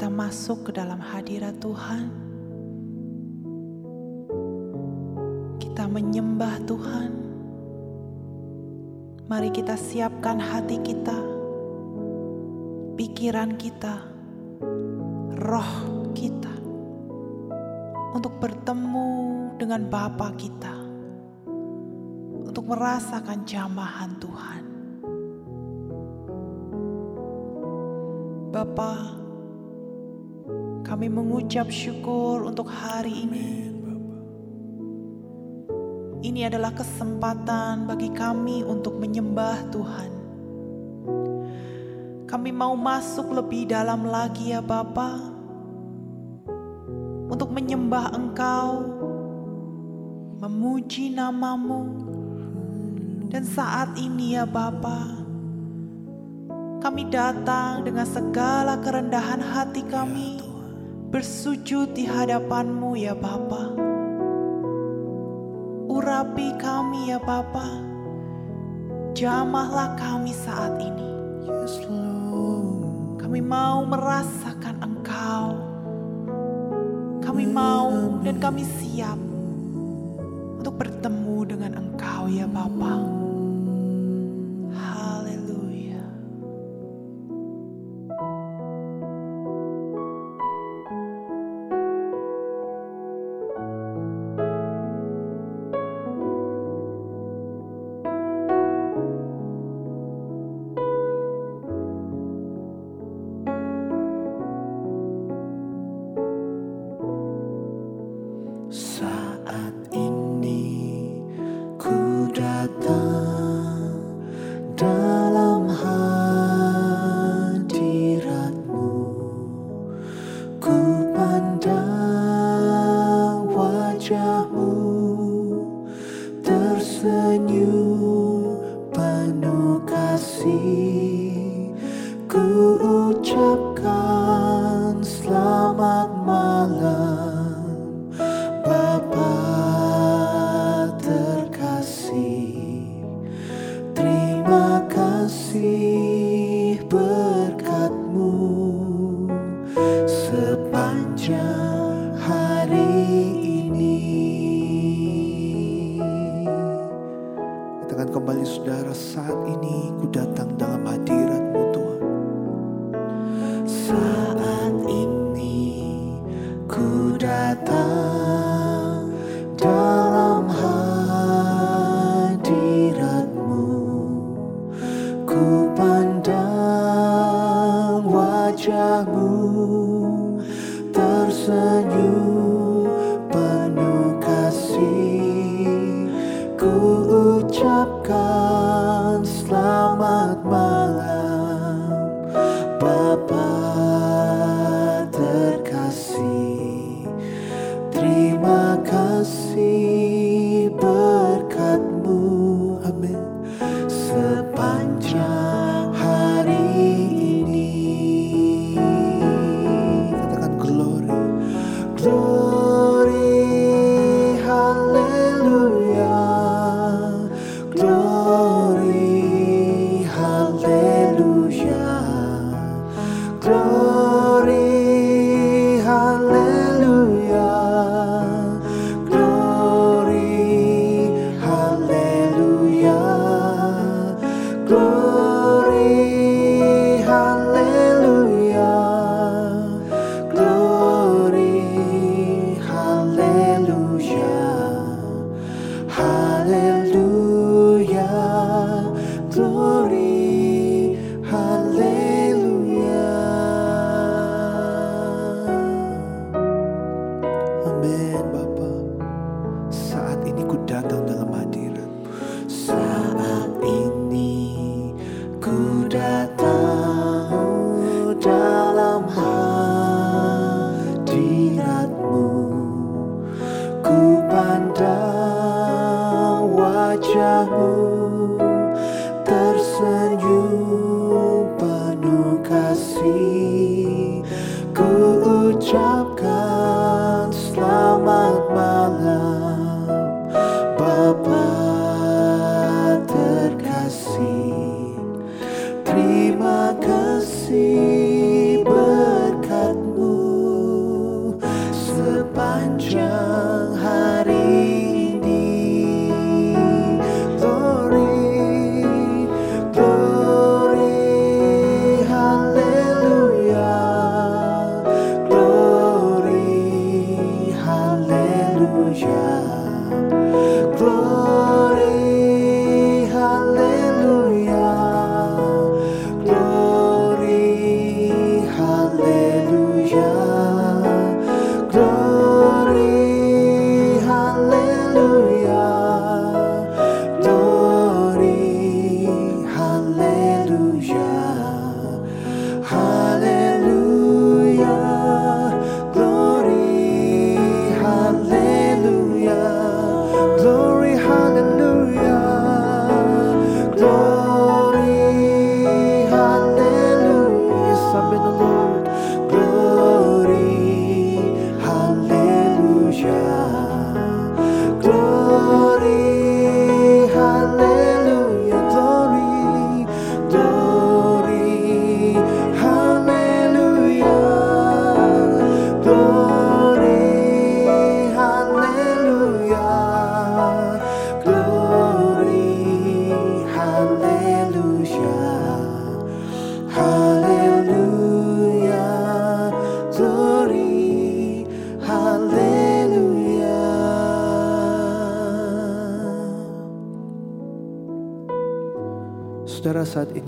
kita masuk ke dalam hadirat Tuhan. Kita menyembah Tuhan. Mari kita siapkan hati kita, pikiran kita, roh kita untuk bertemu dengan Bapa kita, untuk merasakan jamahan Tuhan. Bapa, kami mengucap syukur untuk hari ini. Ini adalah kesempatan bagi kami untuk menyembah Tuhan. Kami mau masuk lebih dalam lagi ya Bapa, untuk menyembah Engkau, memuji namamu, dan saat ini ya Bapa, kami datang dengan segala kerendahan hati kami bersujud di hadapanmu ya Bapa. Urapi kami ya Bapa. Jamahlah kami saat ini. Kami mau merasakan Engkau. Kami mau dan kami siap untuk bertemu dengan Engkau ya Bapak.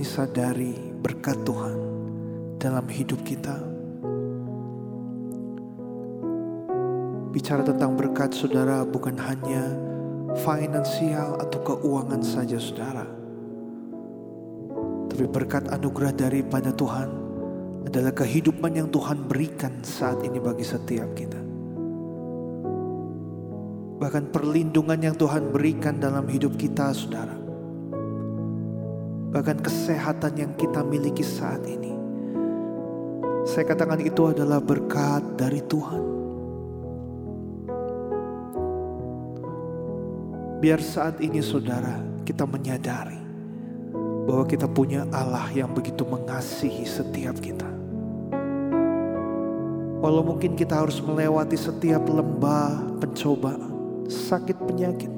Ini sadari berkat Tuhan dalam hidup kita. Bicara tentang berkat saudara bukan hanya finansial atau keuangan saja saudara. Tapi berkat anugerah daripada Tuhan adalah kehidupan yang Tuhan berikan saat ini bagi setiap kita. Bahkan perlindungan yang Tuhan berikan dalam hidup kita saudara. Bahkan kesehatan yang kita miliki saat ini. Saya katakan itu adalah berkat dari Tuhan. Biar saat ini saudara kita menyadari bahwa kita punya Allah yang begitu mengasihi setiap kita. Walau mungkin kita harus melewati setiap lembah pencobaan, sakit penyakit,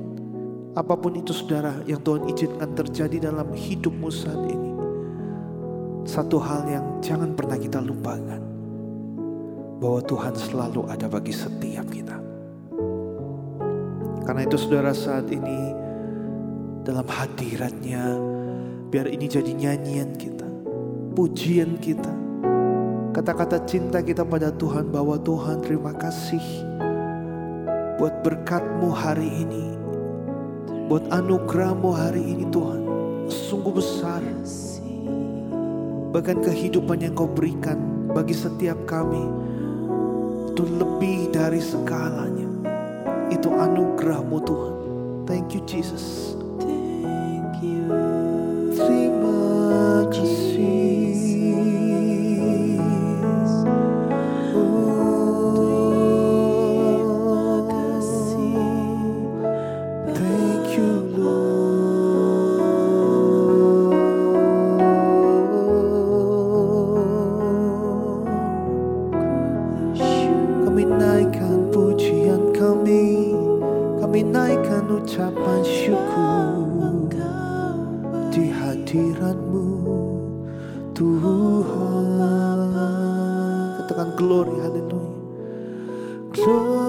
apa pun itu saudara yang Tuhan izinkan terjadi dalam hidupmu saat ini. Satu hal yang jangan pernah kita lupakan, bahwa Tuhan selalu ada bagi setiap kita. Karena itu saudara saat ini dalam hadiratnya biar ini jadi nyanyian kita, pujian kita, kata-kata cinta kita pada Tuhan bahwa Tuhan terima kasih buat berkatmu hari ini, buat anugerahmu hari ini Tuhan, sungguh besar. Bahkan kehidupan yang kau berikan bagi setiap kami itu lebih dari segalanya itu anugerahmu Tuhan. Thank you Jesus. Ucapan syukur di hadiratmu Tuhan. Katakan glory, haleluya. Glory,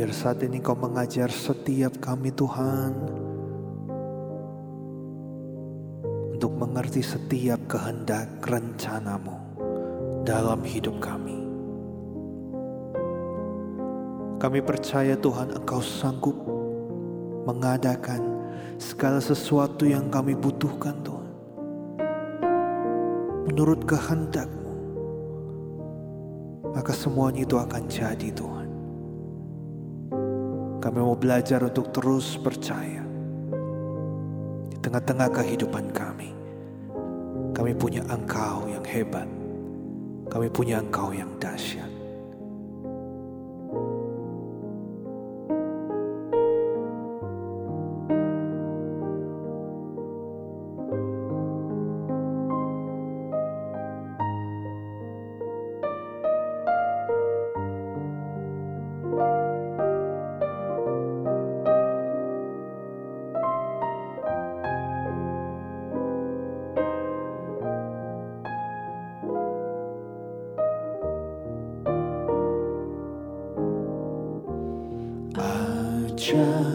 Biar saat ini kau mengajar setiap kami Tuhan Untuk mengerti setiap kehendak rencanamu dalam hidup kami. Kami percaya Tuhan Engkau sanggup mengadakan segala sesuatu yang kami butuhkan Tuhan. Menurut kehendakmu Maka semuanya itu akan jadi Tuhan kami mau belajar untuk terus percaya di tengah-tengah kehidupan kami. Kami punya Engkau yang hebat. Kami punya Engkau yang dahsyat. child.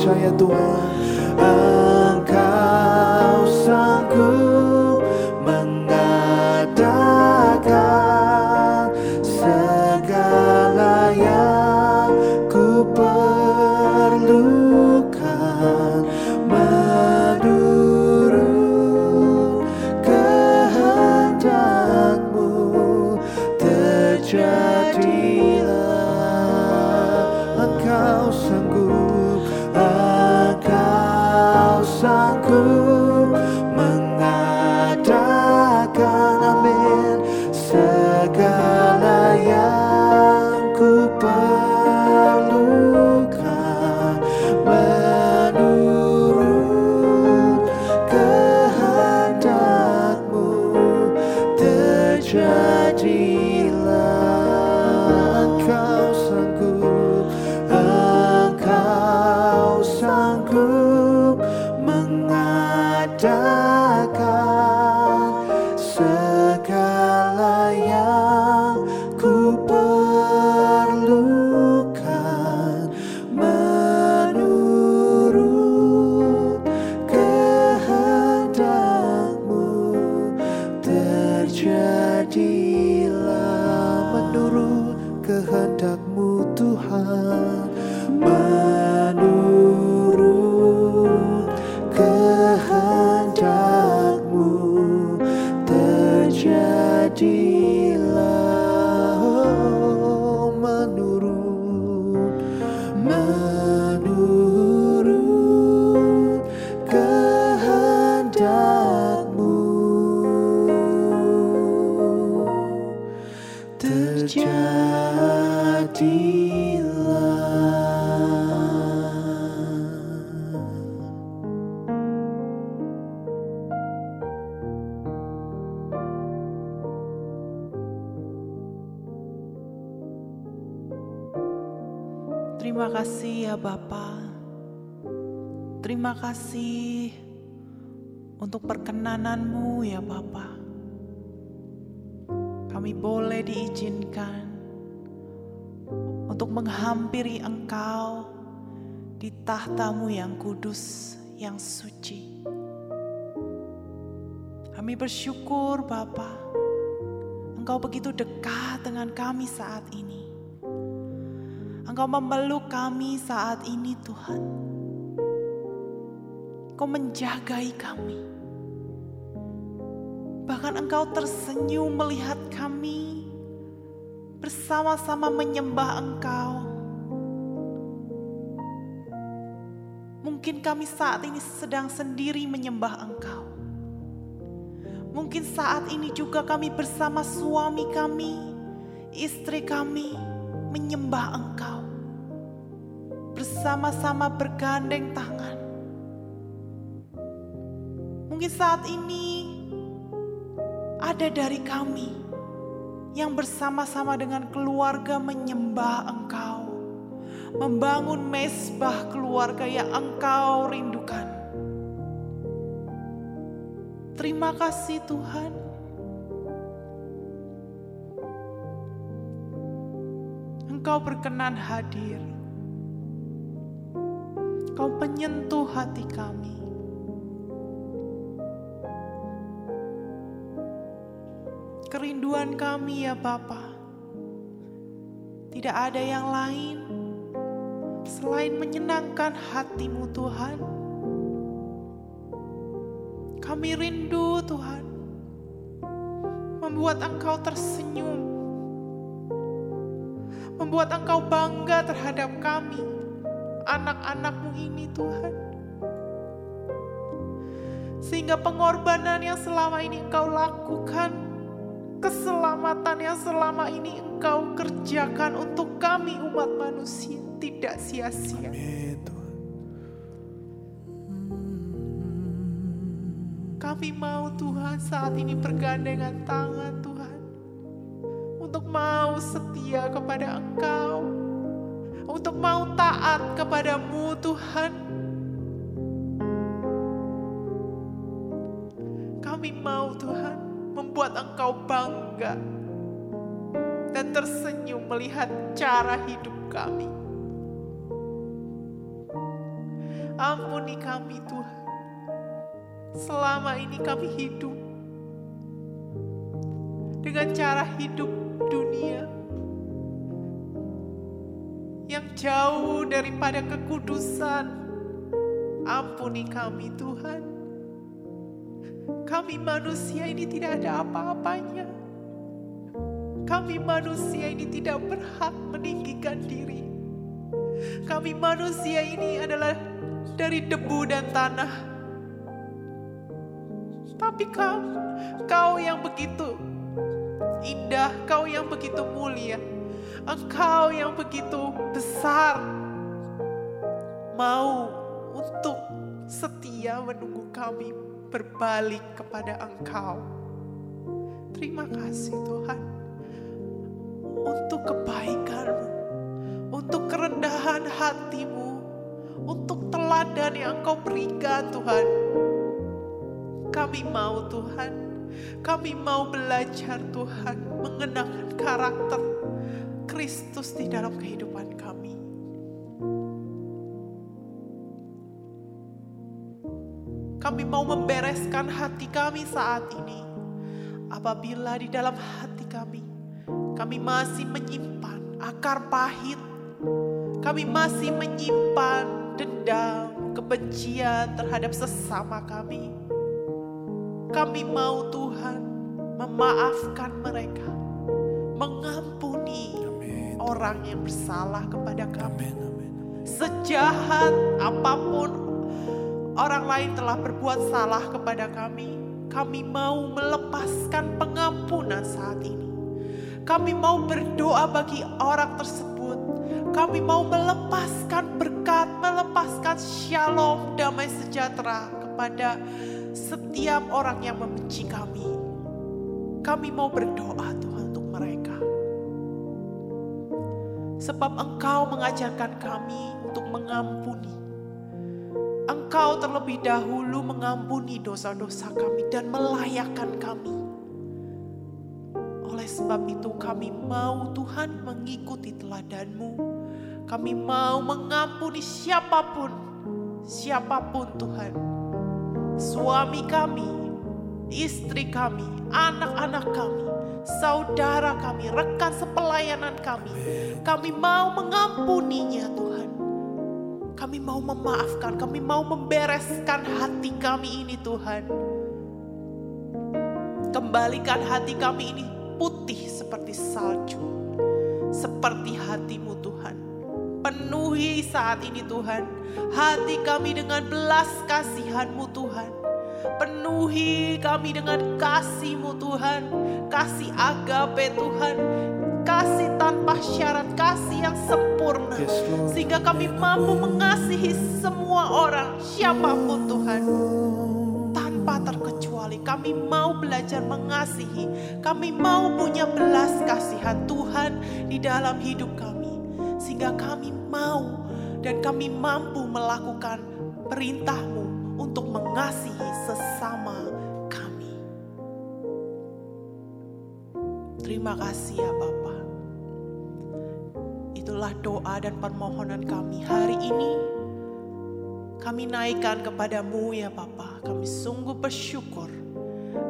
Percaya Tuhan tahtamu yang kudus, yang suci. Kami bersyukur Bapa, Engkau begitu dekat dengan kami saat ini. Engkau memeluk kami saat ini Tuhan. Engkau menjagai kami. Bahkan Engkau tersenyum melihat kami bersama-sama menyembah Engkau. Mungkin kami saat ini sedang sendiri menyembah Engkau. Mungkin saat ini juga kami bersama suami kami, istri kami menyembah Engkau. Bersama-sama bergandeng tangan. Mungkin saat ini ada dari kami yang bersama-sama dengan keluarga menyembah Engkau membangun mesbah keluarga yang Engkau rindukan. Terima kasih Tuhan. Engkau berkenan hadir. Engkau penyentuh hati kami. Kerinduan kami ya Bapa. Tidak ada yang lain selain menyenangkan hatimu Tuhan. Kami rindu Tuhan, membuat Engkau tersenyum, membuat Engkau bangga terhadap kami, anak-anakmu ini Tuhan. Sehingga pengorbanan yang selama ini Engkau lakukan, keselamatan yang selama ini Engkau kerjakan untuk kami umat manusia tidak sia-sia. Kami mau Tuhan saat ini bergandengan tangan Tuhan. Untuk mau setia kepada Engkau. Untuk mau taat kepadamu Tuhan. Kami mau Tuhan membuat Engkau bangga dan tersenyum melihat cara hidup kami. Ampuni kami Tuhan. Selama ini kami hidup dengan cara hidup dunia yang jauh daripada kekudusan. Ampuni kami Tuhan. Kami manusia ini tidak ada apa-apanya. Kami manusia ini tidak berhak meninggikan diri. Kami manusia ini adalah dari debu dan tanah. Tapi kau, kau yang begitu indah, kau yang begitu mulia, engkau yang begitu besar, mau untuk setia menunggu kami berbalik kepada engkau. Terima kasih Tuhan untuk kebaikanmu, untuk kerendahan hatimu, untuk teladan yang Engkau berikan Tuhan. Kami mau Tuhan, kami mau belajar Tuhan mengenakan karakter Kristus di dalam kehidupan kami. Kami mau membereskan hati kami saat ini. Apabila di dalam hati kami, kami masih menyimpan akar pahit, kami masih menyimpan dendam, kebencian terhadap sesama kami. Kami mau Tuhan memaafkan mereka, mengampuni amin. orang yang bersalah kepada kami. Amin, amin, amin. Sejahat apa pun orang lain telah berbuat salah kepada kami, kami mau melepaskan pengampunan saat ini. Kami mau berdoa bagi orang tersebut. Kami mau melepaskan berkat, melepaskan shalom, damai sejahtera kepada setiap orang yang membenci kami. Kami mau berdoa Tuhan untuk mereka. Sebab Engkau mengajarkan kami untuk mengampuni. Engkau terlebih dahulu mengampuni dosa-dosa kami dan melayakkan kami. Oleh sebab itu kami mau Tuhan mengikuti teladanmu. Kami mau mengampuni siapa pun, siapa pun Tuhan. Suami kami, istri kami, anak-anak kami, saudara kami, rekan sepelayanan kami. Kami mau mengampuninya Tuhan. Kami mau memaafkan, kami mau membereskan hati kami ini Tuhan. Kembalikan hati kami ini putih seperti salju. Seperti hatimu Tuhan. Penuhi saat ini Tuhan. Hati kami dengan belas kasihanmu Tuhan. Penuhi kami dengan kasihmu Tuhan. Kasih agape Tuhan. Kasih tanpa syarat, kasih yang sempurna. Sehingga kami mampu mengasihi semua orang, siapa pun Tuhan Kami mau belajar mengasihi. Kami mau punya belas kasihan Tuhan di dalam hidup kami. Sehingga kami mau dan kami mampu melakukan perintahmu untuk mengasihi sesama kami. Terima kasih ya Bapa. Itulah doa dan permohonan kami hari ini kami naikkan kepadamu ya Bapa. Kami sungguh bersyukur.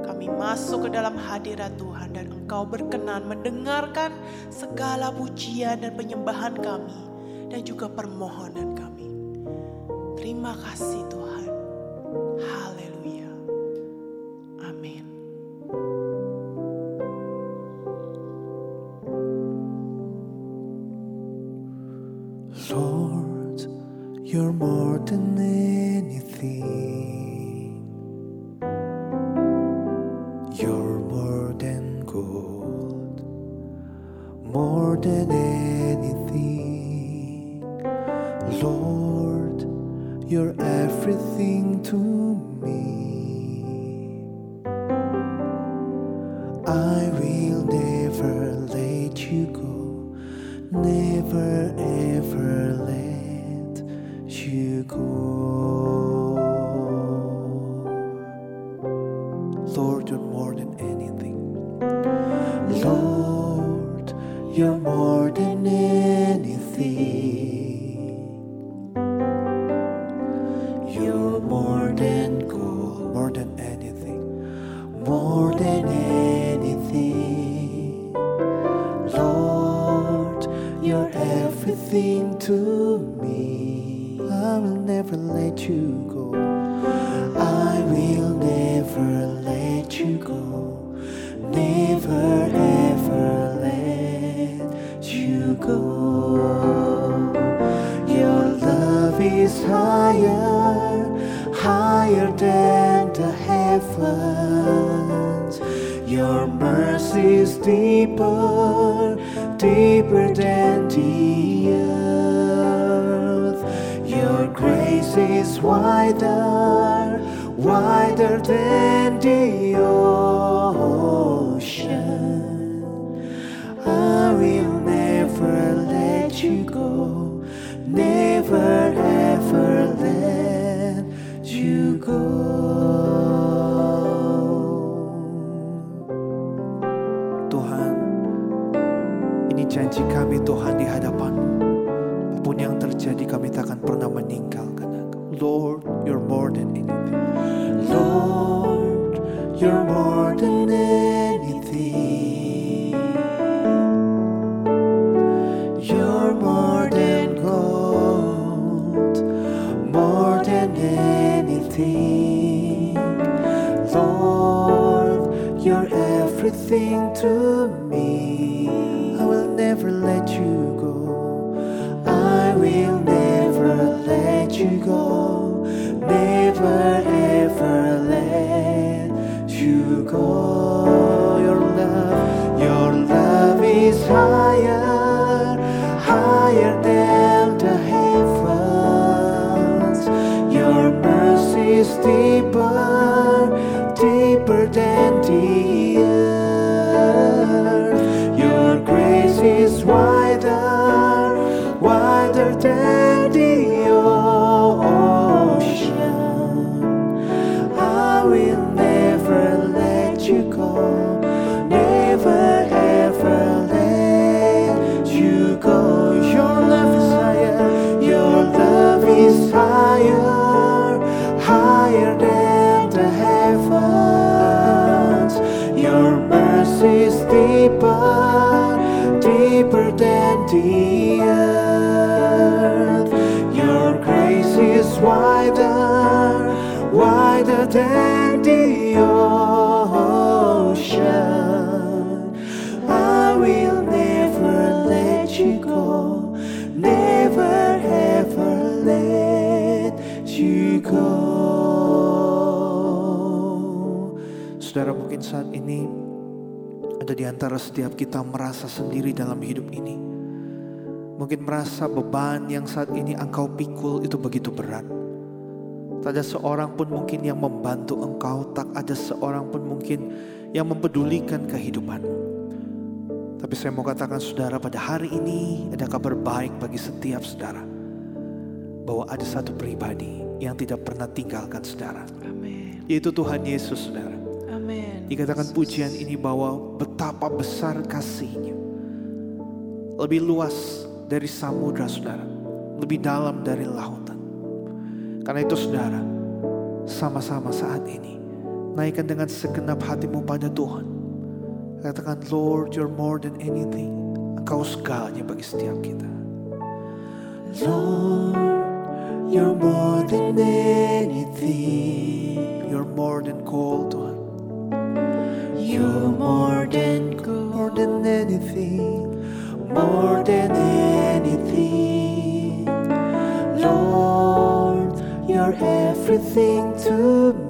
Kami masuk ke dalam hadirat Tuhan dan Engkau berkenan mendengarkan segala pujian dan penyembahan kami dan juga permohonan kami. Terima kasih Tuhan. Di antara setiap kita merasa sendiri dalam hidup ini. Mungkin merasa beban yang saat ini engkau pikul itu begitu berat. Tak ada seorang pun mungkin yang membantu engkau, tak ada seorang pun mungkin yang mempedulikan kehidupanmu. Tapi saya mau katakan saudara pada hari ini ada kabar baik bagi setiap saudara. Bahwa ada satu pribadi yang tidak pernah tinggalkan saudara. Amin. Yaitu Tuhan Yesus saudara. Dikatakan pujian ini bahwa betapa besar kasihnya. Lebih luas dari samudra saudara. Lebih dalam dari lautan. Karena itu saudara, sama-sama saat ini. Naikkan dengan segenap hatimu pada Tuhan. Katakan, Lord, you're more than anything. Engkau segalanya bagi setiap kita. Lord, you're more than anything. You're more than gold, Tuhan. You're more than more than anything, more than anything. Lord, you're everything to me.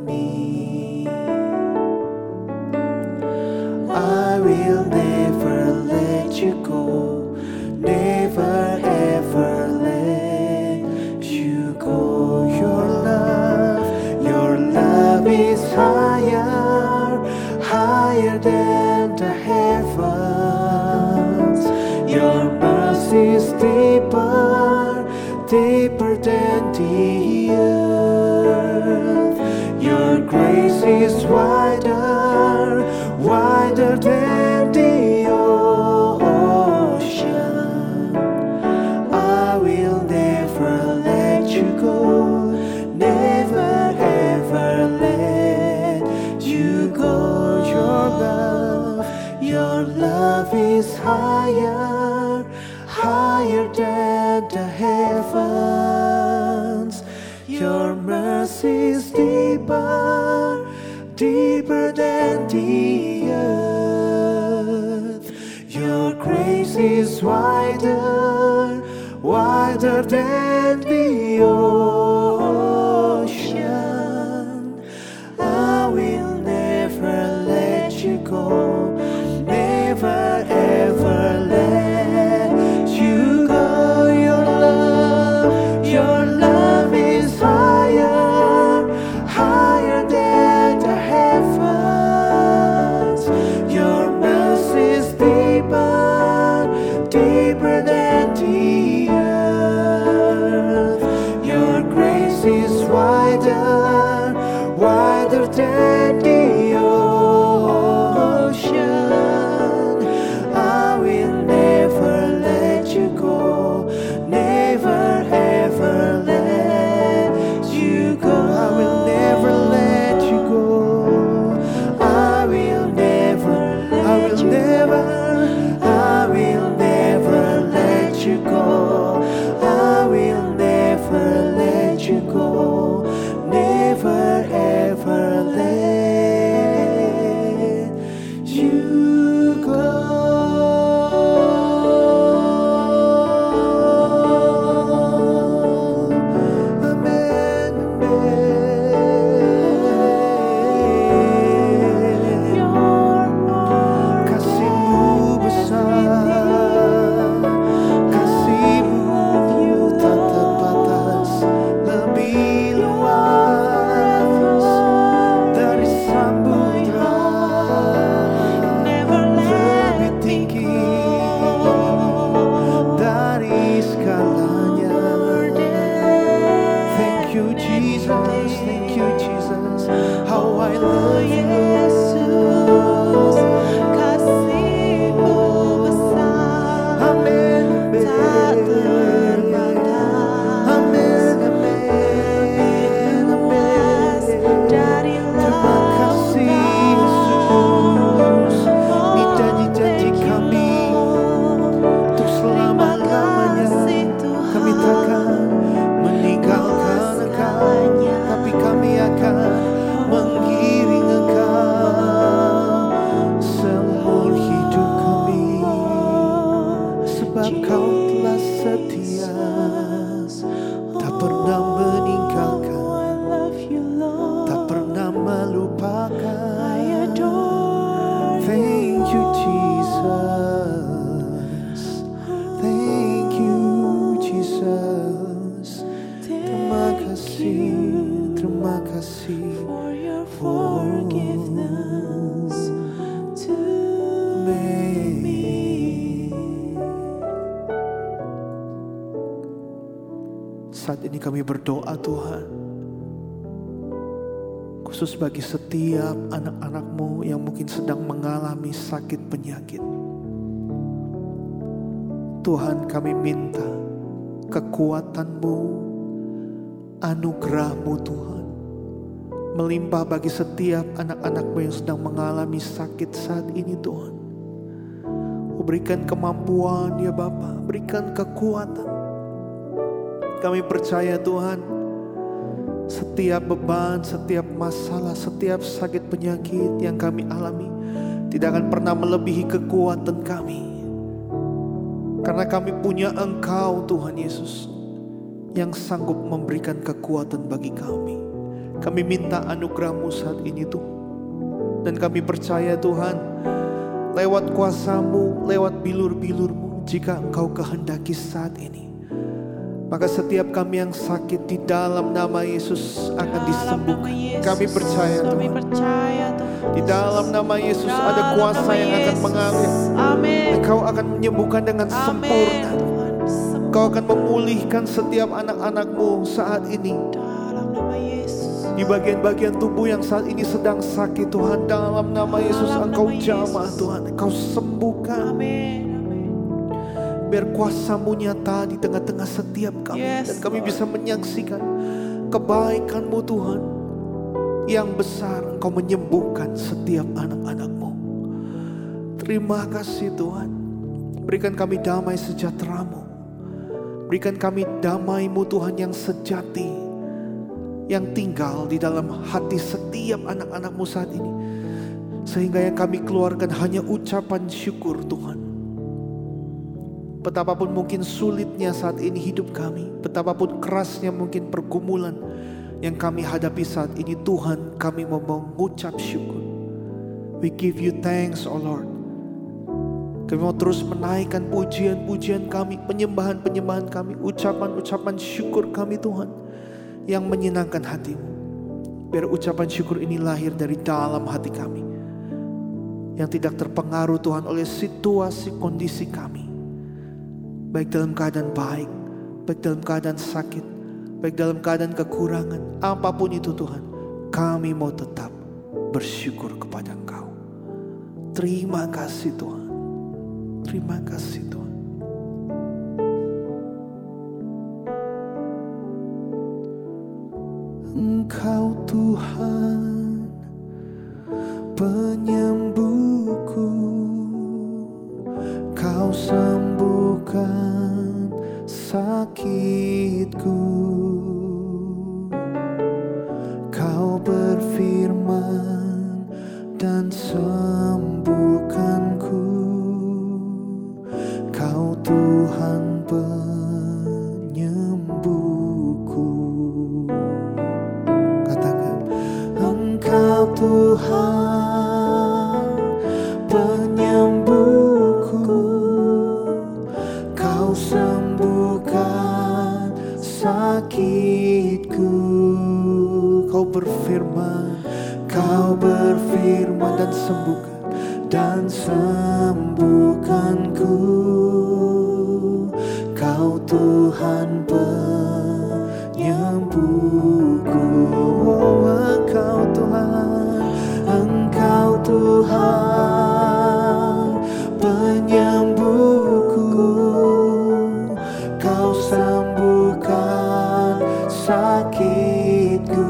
Engkau telah setia Tak pernah meninggalkan. Tak pernah melupakan Thank you Jesus Saat ini kami berdoa Tuhan. Khusus bagi setiap anak-anakmu yang mungkin sedang mengalami sakit penyakit. Tuhan kami minta kekuatanmu, anugerahmu Tuhan Melimpah bagi setiap anak-anakmu yang sedang mengalami sakit saat ini Tuhan. Berikan kemampuan ya Bapa, berikan kekuatan kami percaya Tuhan, setiap beban, setiap masalah, setiap sakit penyakit yang kami alami tidak akan pernah melebihi kekuatan kami. Karena kami punya Engkau Tuhan Yesus yang sanggup memberikan kekuatan bagi kami. Kami minta anugerahmu saat ini Tuhan. Dan kami percaya Tuhan, lewat kuasamu, lewat bilur-bilurmu, jika Engkau kehendaki saat ini, maka setiap kami yang sakit di dalam nama Yesus akan disembuhkan. Kami percaya Kami Tuhan. Di dalam nama Yesus ada kuasa yang akan mengalir. Engkau akan menyembuhkan dengan sempurna. Engkau akan memulihkan setiap anak-anakmu saat ini. Di bagian-bagian tubuh yang saat ini sedang sakit Tuhan. Dalam nama Yesus Engkau jamah. Tuhan. Engkau sembuhkan. Amin. Biar kuasamu nyata di tengah-tengah setiap kami. Yes, Dan kami Lord. bisa menyaksikan kebaikanmu Tuhan. Yang besar engkau menyembuhkan setiap anak-anakmu. Terima kasih Tuhan. Berikan kami damai sejahteramu. Berikan kami damaimu Tuhan yang sejati. Yang tinggal di dalam hati setiap anak-anakmu saat ini. Sehingga yang kami keluarkan hanya ucapan syukur Tuhan. Betapapun mungkin sulitnya saat ini hidup kami, betapapun kerasnya mungkin pergumulan yang kami hadapi saat ini, Tuhan, kami mau mengucap syukur. We give you thanks, oh Lord. Kami mau terus menaikkan pujian-pujian kami, penyembahan-penyembahan kami, ucapan-ucapan syukur kami, Tuhan, yang menyenangkan hatimu. Biar ucapan syukur ini lahir dari dalam hati kami, yang tidak terpengaruh Tuhan oleh situasi kondisi kami baik dalam keadaan baik, baik dalam keadaan sakit, baik dalam keadaan kekurangan, apa pun itu Tuhan, kami mau tetap bersyukur kepada Engkau. Terima kasih Tuhan. Terima kasih Tuhan. Engkau Tuhan penyembuhku sembuhkan sakitku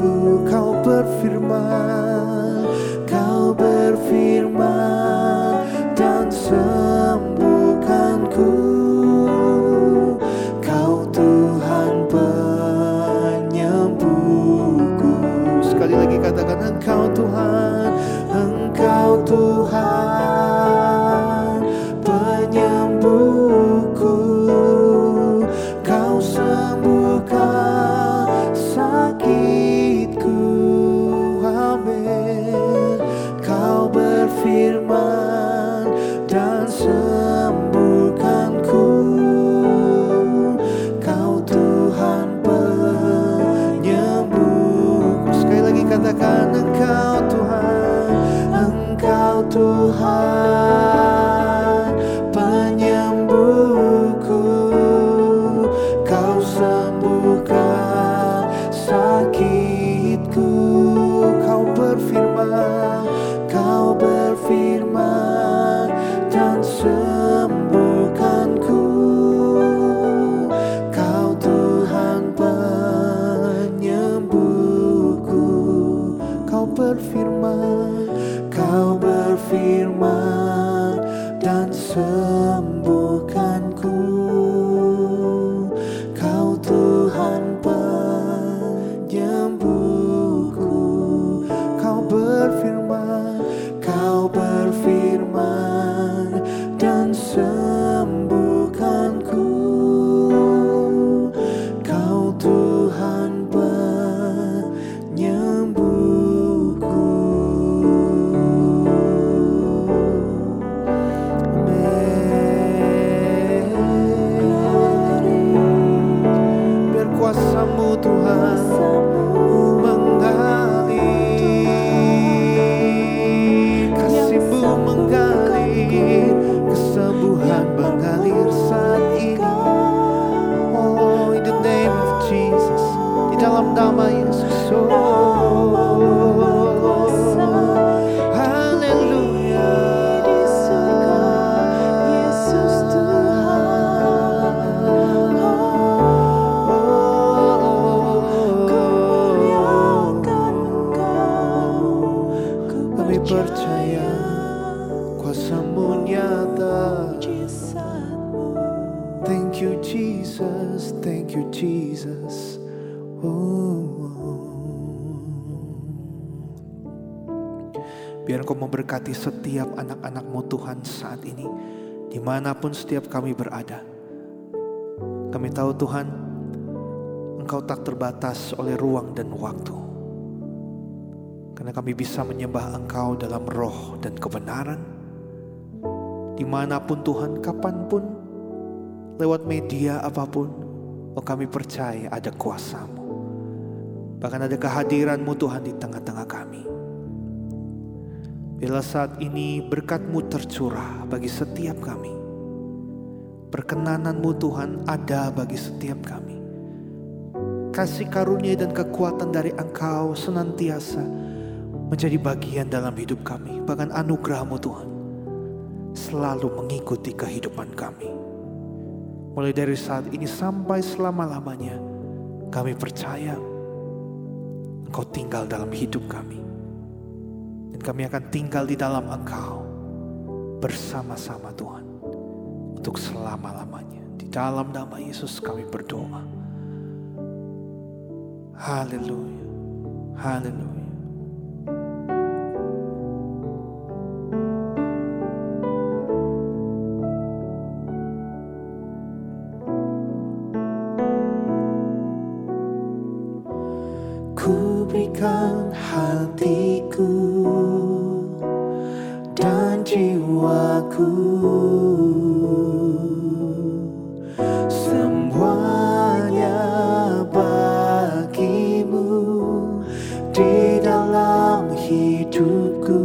Di mana pun setiap kami berada. Kami tahu Tuhan, Engkau tak terbatas oleh ruang dan waktu. Karena kami bisa menyembah Engkau dalam roh dan kebenaran. Di mana pun Tuhan, kapan pun, lewat media apa pun, oh kami percaya ada kuasamu. Bahkan ada kehadiranmu Tuhan di tengah-tengah kami. Bila saat ini berkatmu tercurah bagi setiap kami. Perkenananmu Tuhan ada bagi setiap kami. Kasih karunia dan kekuatan dari Engkau senantiasa menjadi bagian dalam hidup kami. Bahkan anugerahmu Tuhan selalu mengikuti kehidupan kami. Mulai dari saat ini sampai selama-lamanya kami percaya Engkau tinggal dalam hidup kami kami akan tinggal di dalam Engkau bersama-sama Tuhan untuk selama-lamanya. Di dalam nama Yesus kami berdoa. Haleluya. Haleluya. Hidupku